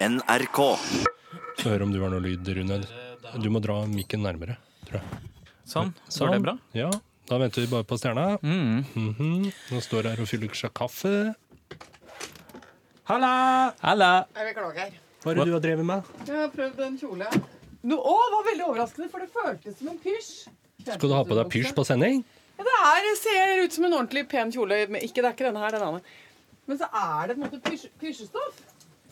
NRK. Så hør om du har noe lyd, Rune. Du må dra mikken nærmere, tror jeg. Sånn. Så er det bra? Ja, da venter vi bare på stjerna. Mm. Mhm. Nå står jeg her og fyller seg kaffe. Halla! Halla! Jeg beklager. Hva er det du har drevet med? Jeg har prøvd en kjole. No, å, det var veldig overraskende, for det føltes som en pysj. Skal du ha på deg pysj på sending? Ja, det er, ser ut som en ordentlig pen kjole. Men ikke, det er ikke denne her, den andre. Men så er det på en måte pysj, pysjestoff.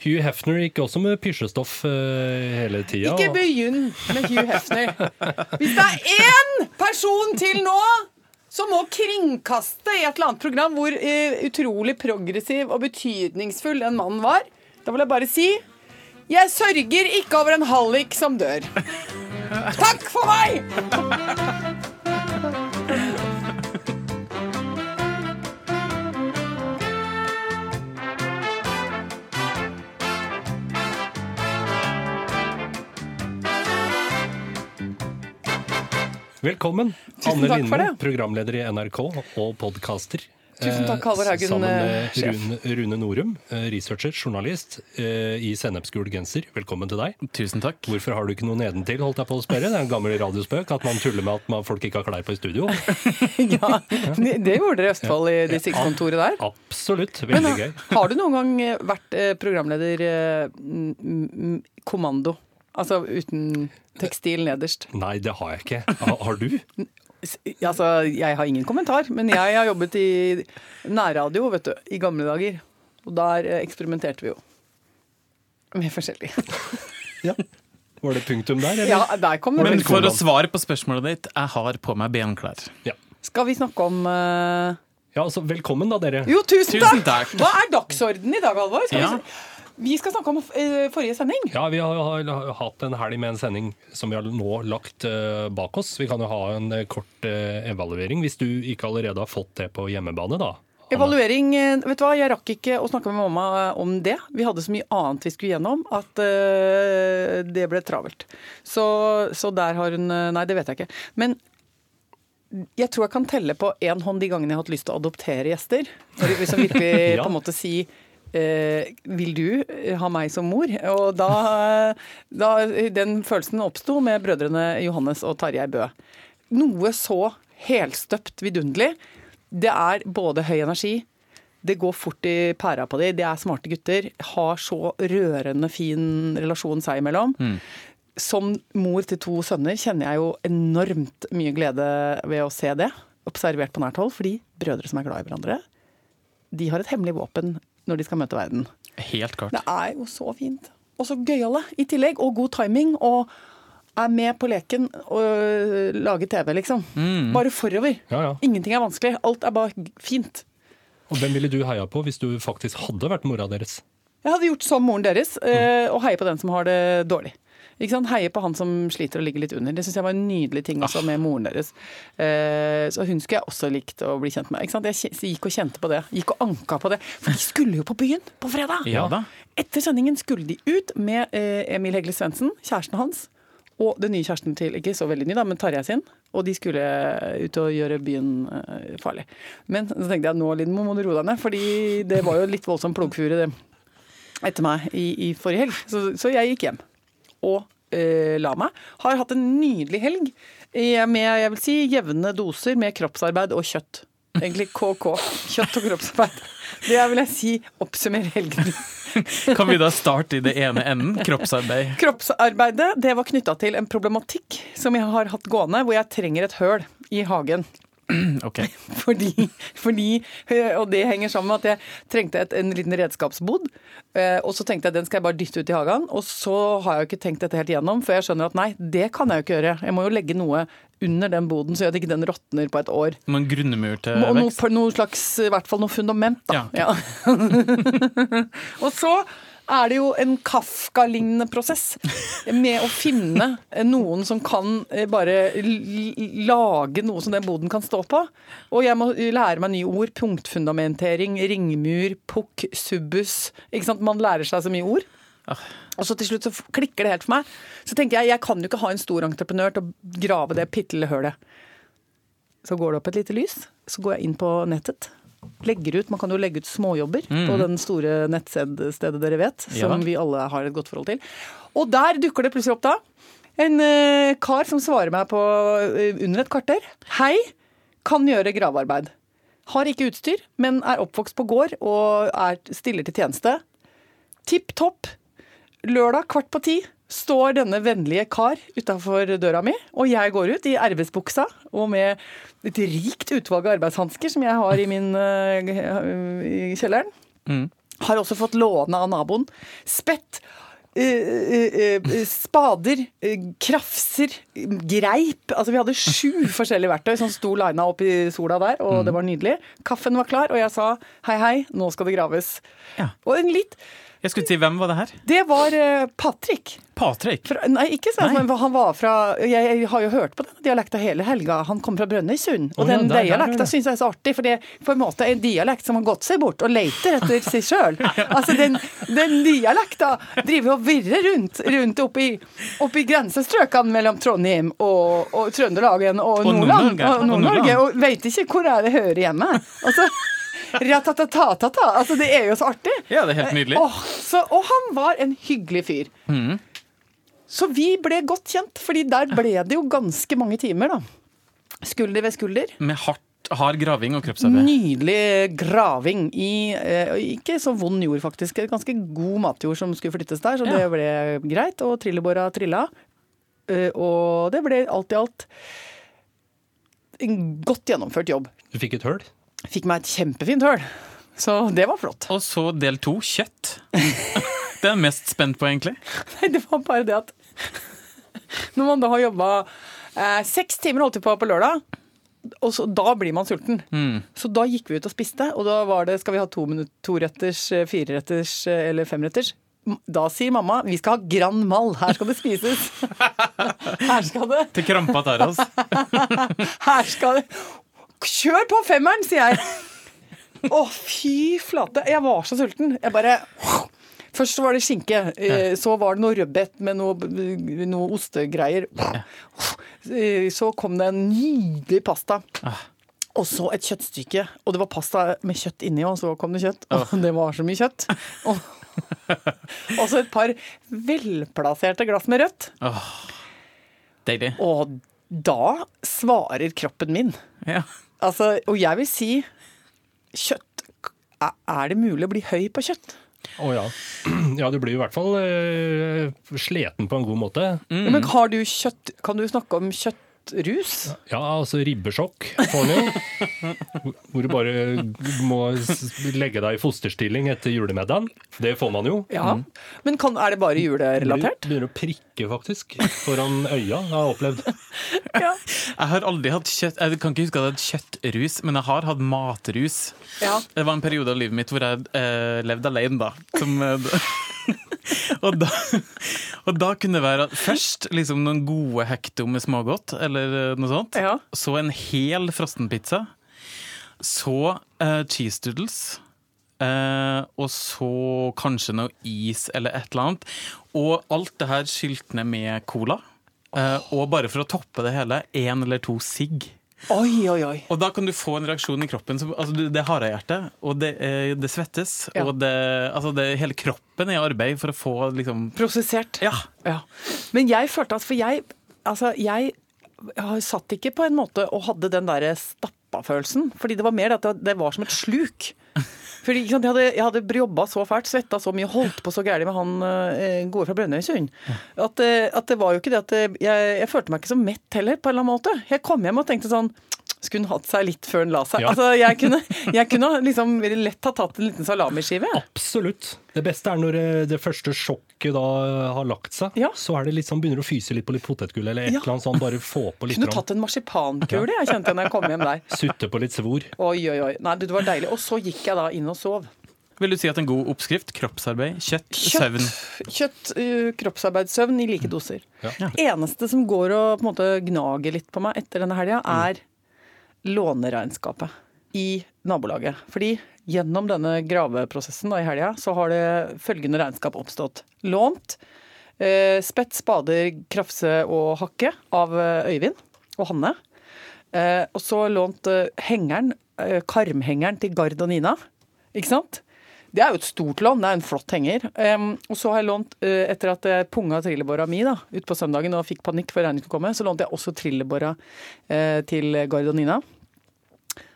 Hugh Hefner gikk også med pysjestoff eh, hele tida. Ikke begynn med Hugh Hefner. Hvis det er én person til nå som må kringkaste i et eller annet program hvor eh, utrolig progressiv og betydningsfull den mannen var, da vil jeg bare si jeg sørger ikke over en hallik som dør. Takk for meg! Velkommen, Tusen Anne Lindmo, programleder i NRK og podcaster. Tusen takk, Eh, Halvor Haugen, Sammen eh, med. Rune, Rune Norum, eh, researcher, journalist eh, i sennepsgul genser. Velkommen til deg. Tusen takk. Hvorfor har du ikke noe nedentil, holdt jeg på å spørre? Det er en gammel radiospøk at man tuller med at man, folk ikke har klær på i studio. Ja, det det gjorde dere i Østfold, i distriktskontoret der. Absolutt. Veldig gøy. gøy. har du noen gang eh, vært eh, programleder eh, kommando? Altså uten tekstil nederst? Nei, det har jeg ikke. Har, har du? Altså, jeg har ingen kommentar, men jeg har jobbet i nærradio vet du, i gamle dager. Og der eh, eksperimenterte vi jo. Med forskjellig. Var det punktum der, eller? Ja, der kom det Men for å svare på spørsmålet ditt, jeg har på meg benklær. Ja. Skal vi snakke om uh... Ja, altså, velkommen da, dere. Jo, tusen, Tusen takk! takk. Hva er dagsordenen i dag, Alvor? Skal Ja. vi, se- vi skal snakke om eh, forrige sending. Ja, vi har, hatt en helg med en sending som vi har nå lagt eh, bak oss. Vi kan jo ha en eh, kort evaluering, hvis du ikke allerede har fått det på hjemmebane, da. Evaluering Vet du hva, jeg rakk ikke å snakke med mamma om det. Vi hadde så mye annet vi skulle gjennom at det ble travelt. Så, så der har hun Nei, det vet jeg ikke. Men jeg tror jeg kan telle på én hånd de gangene jeg har hatt lyst til å adoptere gjester. For liksom virkelig Ja. på en måte si eh, vil du eh, ha meg som mor? Og da, da Den følelsen oppsto med brødrene Johannes og Tarjei Bø. Noe så helstøpt vidunderlig. Det er både høy energi, det går fort i pæra på de, de er smarte gutter, har så rørende fin relasjon seg imellom. Som mor til to sønner kjenner jeg jo enormt mye glede ved å se det, observert på nært hold, fordi brødre som er glad i hverandre, de har et hemmelig våpen når de skal møte verden. Helt klart. Det er jo så fint. Og så gøyale i tillegg, og god timing. Og er med på leken og lager TV, liksom. Bare forover. Ja, ja. Ingenting er vanskelig. Alt er bare fint. Og hvem ville du heia på hvis du faktisk hadde vært mora deres? Jeg hadde gjort som moren deres, mm. og heier på den som har det dårlig. Ikke sant? Heier på han som sliter og ligger litt under. Det syns jeg var en nydelig ting også med moren deres. Eh, så hun skulle jeg også likt å bli kjent med. Ikke sant? Jeg gikk og kjente på det. Gikk og anka på det. For de skulle jo på byen på fredag! Ja da. Etter sendingen skulle de ut med eh, Emil Hegle Svendsen, kjæresten hans, og den nye kjæresten til, ikke så veldig ny, da, men Tarjei sin. Og de skulle ut og gjøre byen eh, farlig. Men så tenkte jeg nå, Lindmo, må du roe deg ned, fordi det var jo litt voldsom plogfure etter meg i, i forrige helg. Så, så jeg gikk hjem og eh, la. Har hatt en nydelig helg eh, med jeg vil si, jevne doser med kroppsarbeid og kjøtt. Egentlig KK. Kjøtt og kroppsarbeid. Det vil jeg si oppsummerer helgen. Kan vi da starte i det ene enden? Kroppsarbeid. Kroppsarbeidet det var knytta til en problematikk som jeg har hatt gående, hvor jeg trenger et høl i hagen. Ok. Fordi, fordi, eh, og det henger sammen med at jeg trengte et, en liten redskapsbod. eh, Og så tenkte jeg den skal jeg bare dytte ut i hagen. Og så har jeg jo ikke tenkt dette helt igjennom, for jeg skjønner at nei, det kan jeg jo ikke gjøre. Jeg må jo legge noe under den boden, så gjør at ikke den råtner på et år. Men grunnemur til Og noe, vekst. noe slags, i hvert fall noe fundament, da. Ja. Ja. og så er det jo en Kafka-lignende prosess med å finne noen som kan eh, bare lage noe som den boden kan stå på. Og jeg må lære meg nye ord. Punktfundamentering, ringmur, pukk, subbus. Ikke sant? Man lærer seg så mye ord. Og så til slutt så klikker det helt for meg. Så tenker jeg jeg kan jo ikke ha en stor entreprenør til å grave det bitte lille hølet. Så går det opp et lite lys, så går jeg inn på nettet, legger ut Man kan jo legge ut småjobber på den store nettstedet dere vet, som ja. vi alle har et godt forhold til. Og der dukker det plutselig opp da en uh, kar som svarer meg på uh, under et kvarter. Hei, kan gjøre gravearbeid. Har ikke utstyr, men er oppvokst på gård og er stiller til tjeneste. Tipp topp. Lørdag kvart på ti står denne vennlige kar utafor døra mi, og jeg går ut i arbeidsbuksa og med et rikt utvalg av arbeidshansker som jeg har i min eh, i kjelleren. Har også fått låne av naboen. Spett. Uh, uh, uh, spader, krafser, greip. Altså Vi hadde sju forskjellige verktøy som sto lina opp i sola der, og det var nydelig. Kaffen var klar, og jeg sa hei, hei, nå skal det graves. Ja. Og en litt Jeg skulle si, hvem var det her? Det var eh, Patrick. Patrick. Fra, nei, ikke sant, Nei. men han var fra Jeg, jeg har jo hørt på den dialekta hele helga. Han kom fra Brønnøysund. Og oh, ja, den der, dialekta syns jeg er så artig, for det er på en måte en dialekt som har gått seg bort og leter etter seg sjøl. Altså, den, den dialekta driver og virrer rundt, rundt oppi, oppi grensestrøkene mellom Trondheim og, og Trøndelagen og. Nord-Norge. Og Og Nord og, Nord Og veit ikke hvor det hører hjemme. Altså, Ratatatata. Altså, det er jo så artig. Ja, det er helt nydelig. Og, så, og han var en hyggelig fyr. Så vi ble godt kjent, fordi der ble det jo ganske mange timer, da. Skulder ved skulder. Med hardt, hard graving og kroppsarbeid. Nydelig graving i eh, ikke så vond jord, faktisk. Ganske god matjord som skulle flyttes der, så Ja. det ble greit. Og trillebåra trilla. Uh, og det ble alt i alt en godt gjennomført jobb. Du fikk et høl? Fikk meg et kjempefint høl. Så det var flott. Og så del to, kjøtt. Det er jeg mest spent på, egentlig. Nei, det var bare det at når man da har jobba eh, seks timer holdt på på lørdag, og så, da blir man sulten. Så da gikk vi ut og spiste, og da var det skal vi ha to minutter, toretters, eh, fireretters eh, eller femretters. Da sier mamma vi skal ha Grand Mal, her skal det spises. Her skal det, Til krampa tar oss. her skal det Kjør på femmeren, sier jeg. Å, fy flate. Jeg var så sulten. Jeg bare Først var det skinke, eh, så var det noe rødbet med noe, noe ostegreier. Eh, Så kom det en nydelig pasta. Og så et kjøttstykke. Og det var pasta med kjøtt inni, og så kom det kjøtt. Og det var så mye kjøtt. Og, og så et par velplasserte glass med rødt. Deilig. Og da svarer kroppen min. Ja. Altså, og jeg vil si kjøtt Er det mulig å bli høy på kjøtt? Å ja. Ja, du blir i hvert fall uh, sliten på en god måte. Mm. Men har du kjøtt Kan du snakke om kjøttrus? Ja, altså ribbesjokk får du jo. Hvor du bare må legge deg i fosterstilling etter julemiddagen. Det får man jo. Ja. Men kan, er det bare julerelatert? Begynner å prikke, faktisk, foran øya, har jeg opplevd. Ja. Jeg har aldri hatt kjøtt Jeg kan ikke huske at jeg hadde kjøttrus, men jeg har hatt matrus. ja. Det var en periode av livet mitt hvor jeg eh, levde alene, da. Som, eh, og, da og da kunne det være først liksom noen gode hekto med smågodt, eller eh, noe sånt. Ja. Så en hel frossenpizza. Så uh, cheese doodles. Uh, og så kanskje noe is eller et eller annet. Og alt det her skylt ned med cola. Eh, og bare for å toppe det hele, én eller to sigg. Oi, oi, oi. Og da kan du få en reaksjon i kroppen. Som, altså, det er harehjerte, og det, eh, det svettes. Ja. Og det, altså, det, hele kroppen er i arbeid for å få liksom Prosessert. Ja. Ja. Men jeg følte at For jeg, altså, jeg har- satt ikke på en måte og hadde den derre stappa-følelsen. Fordi det var mer at det var som et sluk. Fordi Jeg hadde, jeg hadde jobba så fælt, svetta så mye, holdt på så gærent med han eh, gode fra Brønnøysund. At, eh, at det var jo ikke det at eh, jeg, jeg følte meg ikke så mett heller, på en eller annen måte. Jeg kom hjem og tenkte sånn skulle hun hatt seg litt før hun la seg? Ja. Altså, jeg kunne, jeg kunne liksom lett ha tatt en liten salamiskive. Absolutt. Det beste er når eh, det første sjokket da har lagt seg. Ja. Så er det litt sånn, begynner å fyse litt på litt potetgull eller et Ja. eller annet sånn. Bare få på litt. Kunne tatt en marsipankule, jeg kjente når jeg kom hjem der. Sutte på litt svor. Oi, oi, oi. Nei, det var deilig. Og så gikk jeg da inn og sov. Vil du si at en god oppskrift? Kroppsarbeid, kjøtt, søvn. Kjøtt, uh, kroppsarbeid, søvn i like doser. Ja. Det eneste som går og på en måte gnager litt på meg etter denne helga, er låneregnskapet i nabolaget. Fordi gjennom denne graveprosessen da, i helga, så har det følgende regnskap oppstått. Lånt eh, spett, spader, krafse og hakke av eh, Øyvind og Hanne. Eh, og så lånt eh, hengeren eh, karmhengeren til Gard og Nina. Ikke sant? Det er jo et stort lån, det er en flott henger. Um, og så har jeg lånt, uh, etter at jeg punga trillebåra mi da, ut på søndagen og fikk panikk for regningen skulle komme, så lånte jeg også trillebåra uh, til Gard og Nina.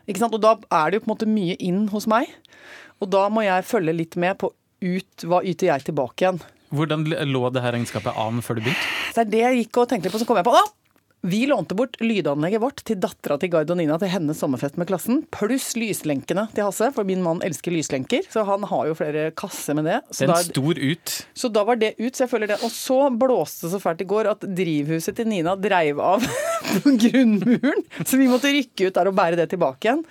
Og da er det jo på en måte mye inn hos meg. Og da må jeg følge litt med på ut, hva yter jeg tilbake igjen. Hvordan lå det her regnskapet an før du begynte? Det er det jeg gikk og tenkte på, så kom jeg på da, vi lånte bort lydanlegget vårt til dattera til Gard og Nina til hennes sommerfest med klassen, pluss lyslenkene til Hasse, for min mann elsker lyslenker, så han har jo flere kasser med det. Så Den da, stor ut. så da var det ut, så jeg føler det. Og så blåste det så fælt i går at drivhuset til Nina dreiv av på grunnmuren, så vi måtte rykke ut der og bære det tilbake igjen.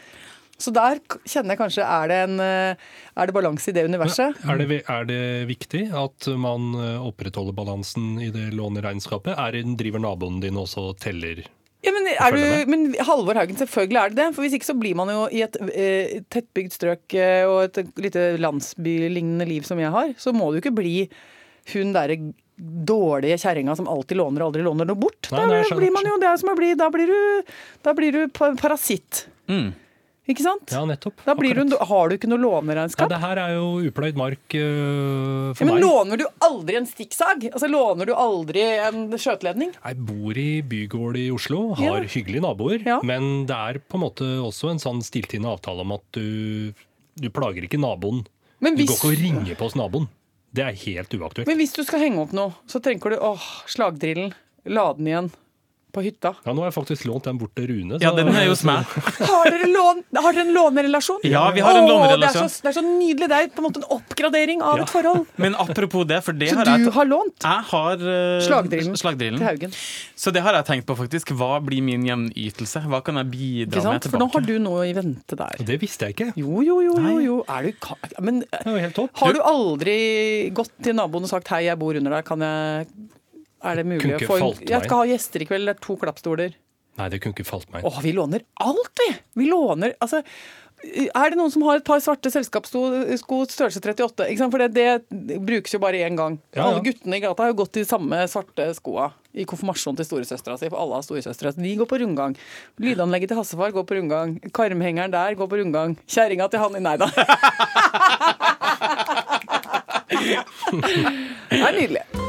Så der kjenner jeg kanskje er det, en, eh, er det balanse i det universet. Er det, er det viktig at man eh, opprettholder balansen i det låneregnskapet? Er, det- driver naboen din også og teller? Ja, men, er du, men Halvor Haugen, selvfølgelig er det det. For hvis ikke så blir man jo i et eh, tettbygd strøk eh, og et lite landsbylignende liv som jeg har, så må du ikke bli hun derre dårlige kjerringa som alltid låner og aldri låner noe bort. Nei, da nei, blir man jo det er som å bli Da blir du, da blir du parasitt. Mm. Ikke sant? Ja, nettopp. Da blir du, har du ikke noe låneregnskap. Ja, det her er jo upløyd mark for Ja, men meg. låner du aldri en stikksag? Altså Låner du aldri en skjøteledning? Jeg bor i bygård i Oslo, har Ja. hyggelige naboer. Ja. Men det er på en måte også en sånn stilltiende avtale om at du, du plager ikke naboen. Men Du går ikke og ringer på hos naboen. Det er helt uaktuelt. men hvis du skal henge opp noe, så trenger du åh, slagdrillen. Lade den igjen på hytta. Ja, Nå har jeg faktisk lånt den bort til Rune. Ja, den er jo hos meg. Har dere, lån, har dere en lånerelasjon? Ja, vi har en Åh, lånerelasjon. Det er, så, det er så nydelig. Det er på en måte en oppgradering av Ja. et forhold. Men apropos det, for det Så har du har lånt jeg har uh, Slagdrillen. slagdrillen. til Haugen. Så det har jeg tenkt på, faktisk. Hva blir min gjenytelse? Hva kan jeg bidra Ikke med tilbake? For nå har du noe i vente der. Det visste jeg ikke. Jo, jo, jo. jo, jo. Er du ka- Men Det er jo helt topp. har du aldri gått til naboen og sagt 'hei, jeg bor under deg', kan jeg Er det mulig å få en Jeg skal ha gjester i kveld, det er to klappstoler. Nei, det kunne ikke falt meg inn. Å, vi låner alt, vi! Vi låner Altså er det noen som har et par svarte selskapssko størrelse 38? Ikke sant? For det, det brukes jo bare én gang. Ja, ja. Alle guttene i gata har jo gått i de samme svarte skoa i konfirmasjonen til storesøstera si, for alle har storesøstre. De går på rundgang. Lydanlegget til Hassefar går på rundgang. Karmhengeren der går på rundgang. Kjerringa til han i Nei da. Det er nydelig.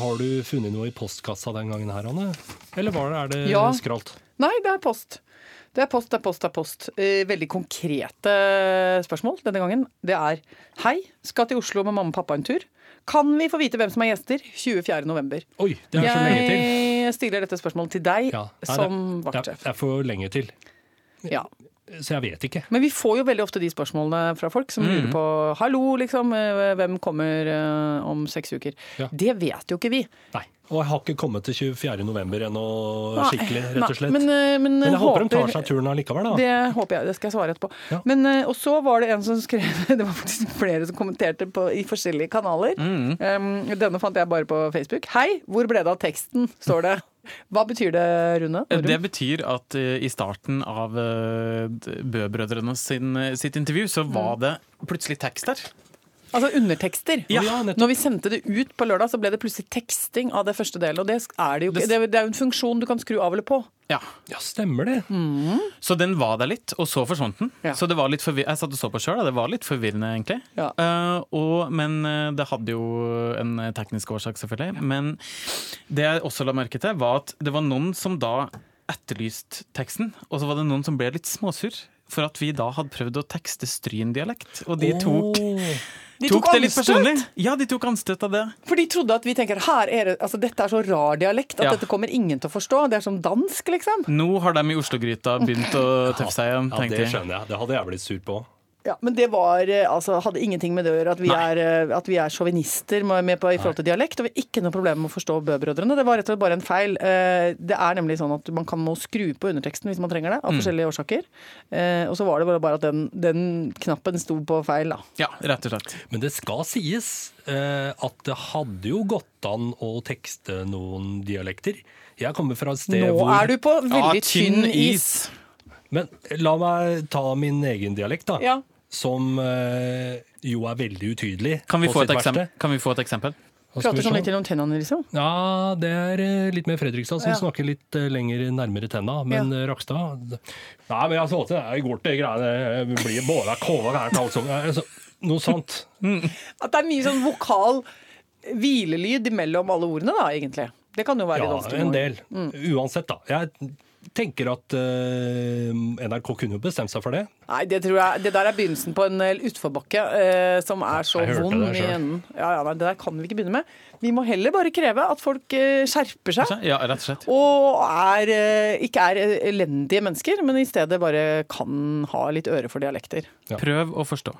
Har du funnet noe i postkassa den gangen her, Anne? Eller var det, er det Ja. skralt? Nei, det er post. Det er post, det er post, det er post. Eh, veldig konkrete spørsmål denne gangen. Det er Hei, skal til Oslo med mamma og pappa en tur. Kan vi få vite hvem som er gjester 24. november? Oi, det er så lenge til. Jeg stiller dette spørsmålet til deg Ja. Nei, som vaktsjef. det er for lenge til. Ja. Så jeg vet ikke. Men vi får jo veldig ofte de spørsmålene fra folk som Mm. lurer på Hallo, liksom. eh, Hvem kommer eh, om seks uker? Ja. Det vet jo ikke vi. Nei. Og jeg har ikke kommet til 24. november ennå skikkelig, rett og slett. Nei, men, eh, men, Men jeg håper de tar seg turen allikevel, da. Det håper jeg. Det skal jeg svare etterpå. Ja. Men, og så var det en som skrev Det var faktisk flere som kommenterte på, i forskjellige kanaler. Mm. Um, denne fant jeg bare på Facebook. Hei, hvor ble det av teksten? står det. Hva betyr det, Rune? Norum? Det betyr at eh, i starten av uh, Bø-brødrene eh, sitt intervju, så var det plutselig tekst der. Altså undertekster. Ja. Når vi sendte det ut på lørdag, så ble det plutselig teksting av det første delen. Og det er det jo ikke. Det- Det det er jo en funksjon du kan skru av eller på. Ja. Ja, stemmer det. Så den var der litt, og så forsvant den. Ja. Så det var litt forvirrende. Jeg satt og så på sjøl, det var litt forvirrende, egentlig. Ja. Uh, og, men eh, det hadde jo en teknisk årsak, selvfølgelig. Men det jeg også la merke til, var at det var noen som da etterlyste teksten, og så var det noen som ble litt småsur. For at vi da hadde prøvd å tekste Stryn-dialekt. Og de tok, Åh. De tok, tok det litt personlig. Ja, de tok anstøt av det. For de trodde at vi tenker her er det, altså dette er så rar dialekt at Ja. dette kommer ingen til å forstå. Det er som dansk, liksom. Nå har de i Oslo-gryta begynt å tøffe seg igjen, Ja, det skjønner jeg. Det hadde jeg blitt sur på. Ja, Men det var, eh, altså, hadde ingenting med det å gjøre at vi Nei. er, eh, at vi er sjåvinister i forhold til dialekt. Og vi har ikke noe problem med å forstå Bø-brødrene. Det var rett og slett bare en feil. Eh, Det er nemlig sånn at man kan må skru på underteksten hvis man trenger det, av forskjellige årsaker. Eh, Og så var det bare, at den, den knappen sto på feil, da. Ja, rett og slett. Men det skal sies eh, at det hadde jo gått an å tekste noen dialekter. Jeg kommer fra et sted Nå hvor er du på veldig Ja, tynn is. Men la meg ta min egen dialekt, da. Ja. Som eh, jo er veldig utydelig. Kan vi, på få et kan vi få et eksempel? Prater sånn litt gjennom tennene, liksom. Ja, det er eh, litt mer Fredrikstad som Ja. snakker litt eh, lenger nærmere tenna. Men ja. Rakstad Nei, men jeg så til det i går til greiene det blir både kova gærent alt. Altså, Noe sånt. At det er mye sånn vokal hvilelyd mellom alle ordene, da, egentlig. Det kan jo være Ja, en del. del. Uansett, da. Jeg tenker at uh, NRK kunne jo bestemt seg for det. Nei, det tror jeg Det der er begynnelsen på en eh, utforbakke uh, som er så vond i enden. Ja, ja, nei, det der kan vi ikke begynne med. Vi må heller bare kreve at folk uh, skjerper seg. Ja, rett og slett. Og er, ikke er elendige mennesker, men i stedet bare kan ha litt øre for dialekter. Ja. Prøv å forstå.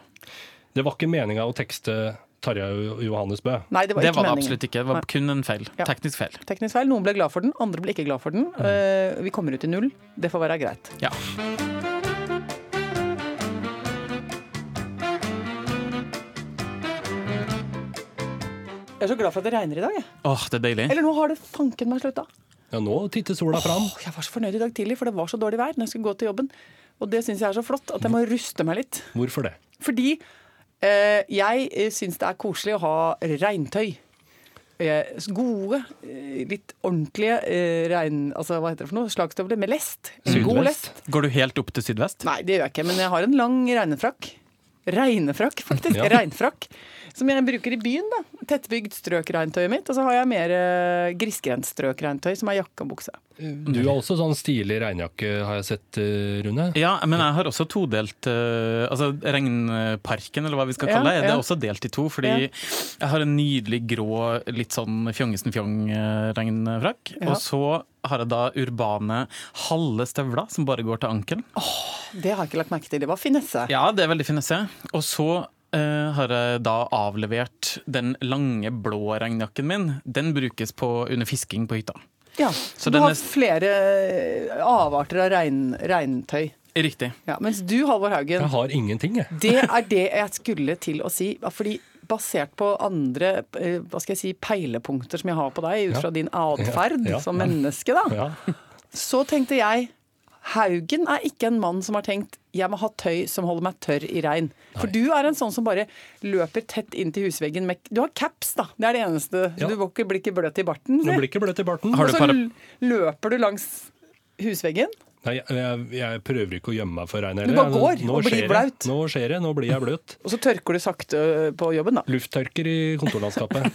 Det var ikke meninga å tekste Tarjei Johannes Bø. Nei, det var Det ikke var det absolutt ikke. Det var Nei. kun en feil. Ja. Teknisk feil. Teknisk feil. Noen ble glad for den, andre ble ikke glad for den. Mm. Eh, vi kommer ut i null. Det får være greit. Ja. Jeg er så glad for at det regner i dag. jeg. Åh, det er deilig. Eller nå har det fanken meg slutta. Ja, nå titter sola fram. Åh, Jeg var så fornøyd i dag tidlig, for det var så dårlig vær når jeg skulle gå til jobben. Og det syns jeg er så flott at jeg må ruste meg litt. Hvorfor det? Fordi jeg eh, syns det er koselig å ha regntøy. Eh, gode, eh, litt ordentlige eh, regn... Altså, hva heter det for noe? Slagstøvler med lest. God lest. Går du helt opp til sydvest? Nei, det gjør jeg ikke, men jeg har en lang regnefrakk. Regnefrakk, faktisk. Ja. Regnfrakk. Som jeg bruker i byen. da. Tettbygd strøk-regntøyet mitt. Og så har jeg mer uh, grisgrendt strøk-regntøy, som er jakke og bukse. Du har også sånn stilig regnjakke, har jeg sett, eh, Rune. Ja, men jeg har også todelt uh, Altså regnparken, eller hva vi skal Ja, kalle det, det ja. er også delt i to. Fordi Ja. jeg har en nydelig grå, litt sånn fjongesen-fjong-regnfrakk. Ja. Og så har jeg da urbane halve støvler som bare går til ankelen. Det har jeg ikke lagt merke til. Det var finesse. Ja, det er veldig finesse. Og så eh, har jeg da avlevert den lange, blå regnjakken min. Den brukes på, under fisking på hytta. Ja, Så Så du har er- flere eh, avarter av regn, regntøy. Riktig. Ja, mens du, Halvor Haugen, Jeg har ingenting, jeg. det er det jeg skulle til å si. Fordi basert på andre eh, hva skal jeg si, peilepunkter som jeg har på deg, ut Ja. fra din atferd Ja, ja, som menneske, da, Ja. så tenkte jeg Haugen er ikke en mann som har tenkt jeg må ha tøy som holder meg tørr i regn. For du er en sånn som bare løper tett inn til husveggen med Du har caps, da. Det er det eneste. Ja. Du ikke- blir ikke bløt i barten. Du blir ikke bløt i barten. Og så løper du langs husveggen. Nei, jeg, jeg, prøver ikke å gjemme meg for regn Du bare går Nå og blir blaut. Nå skjer det, nå blir jeg bløt. Og så tørker du sakte på jobben, da. Lufttørker i kontorlandskapet.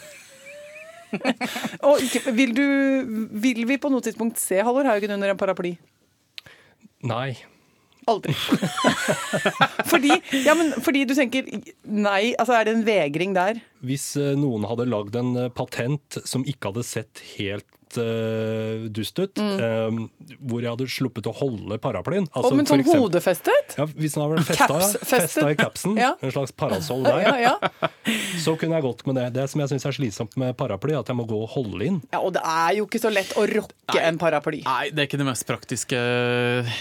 Og vil, du, vil vi på noe tidspunkt se Halvor Haugen under en paraply? Nei. Aldri. fordi, ja, men, fordi du tenker nei, altså er det en vegring der? Hvis eh, noen hadde lagd en eh, patent som ikke hadde sett helt eh, dust ut, eh, hvor jeg hadde sluppet å holde paraplyen altså, oh, men sånn eksempel- hodefestet? Ja, hvis den hadde vært festa, festa i capsen, Ja. en slags parasoll der, Ja, ja. så kunne jeg gått med det. Det som jeg syns er slitsomt med paraply, at jeg må gå og holde inn. ja, og det er jo ikke så lett å rocke en paraply. Nei, det er ikke det mest praktiske eh,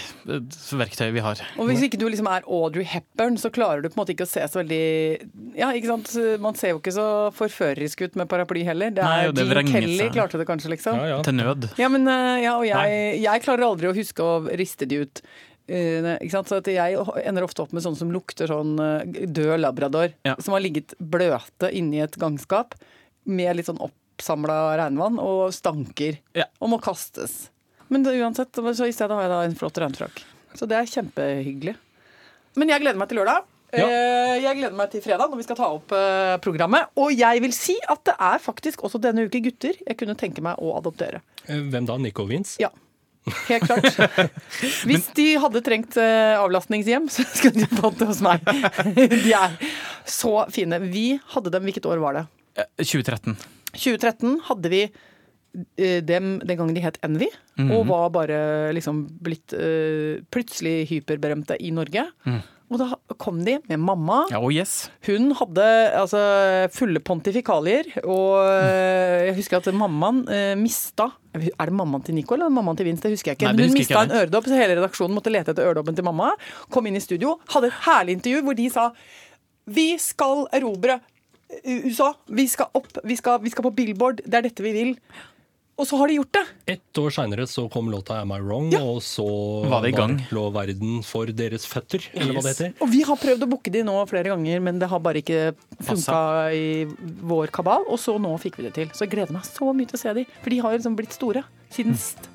verktøyet vi har. Og hvis ikke du liksom er Audrey Hepburn, så klarer du på en måte ikke å se så veldig Ja, ikke sant. Man ser jo ikke så forførerisk ut med paraply heller. Det er Nei, det Gene Kelly klarte det kanskje, liksom. Ja. Til nød. Ja, men eh, ja, og jeg, jeg klarer aldri å huske å riste de ut. Eh, ikke sant? Så at jeg ender ofte opp med sånne som lukter sånn eh, død labrador. Ja. Som har ligget bløte inni et gangskap med litt sånn oppsamla regnvann og stanker. Ja. Og må kastes. Men det, uansett, så i stedet har jeg da en flott regnfrakk. Så det er kjempehyggelig. Men jeg gleder meg til lørdag. Ja. Eh, Jeg gleder meg til fredag når vi skal ta opp eh, programmet. Og jeg vil si at det er faktisk også denne uke gutter jeg kunne tenke meg å adoptere. Eh, Hvem da? Nico Vince? Ja, helt klart. Hvis de hadde trengt avlastningshjem, så skulle de fått det hos meg. De er så fine. Vi hadde dem, hvilket år var det? Eh, 2013. 2013 hadde vi dem den gangen de het Envy, og var bare liksom blitt uh, plutselig hyperberømte i Norge. Og da kom de med mamma. Oh yes. Hun hadde altså, fulle pontifikalier, og eh, jeg husker at mammaen eh, mista Er det mammaen til Nico eller mammaen til Vince? Det husker jeg ikke. Nei, husker Men hun mista en øredobb, så hele redaksjonen måtte lete etter øredobben til mamma. Kom inn i studio, hadde et herlig intervju hvor de sa Vi skal erobre USA. Vi skal opp, vi skal, vi skal på Billboard. Det er dette vi vil. Og så har de gjort det! Ett år seinere så kom låta 'Am I Wrong', Ja. og så Var det i gang. lå verden for deres føtter, eller hva det heter. Og vi har prøvd å booke de nå flere ganger, men det har bare ikke funka i vår kabal. Og så nå fikk vi det til. Så jeg gleder meg så mye til å se de, for de har jo liksom blitt store siden sist.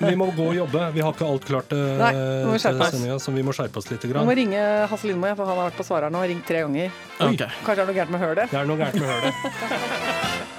Vi må gå og jobbe. Vi har ikke alt klart eh, Nei, vi til sendinga, så vi må skjerpe oss litt. Grann. Vi må ringe Hasse Lindmo, for han har vært på svareren og ringt tre ganger. Okay. Kanskje det er noe gærent med hølet? Det er noe gærent med hølet.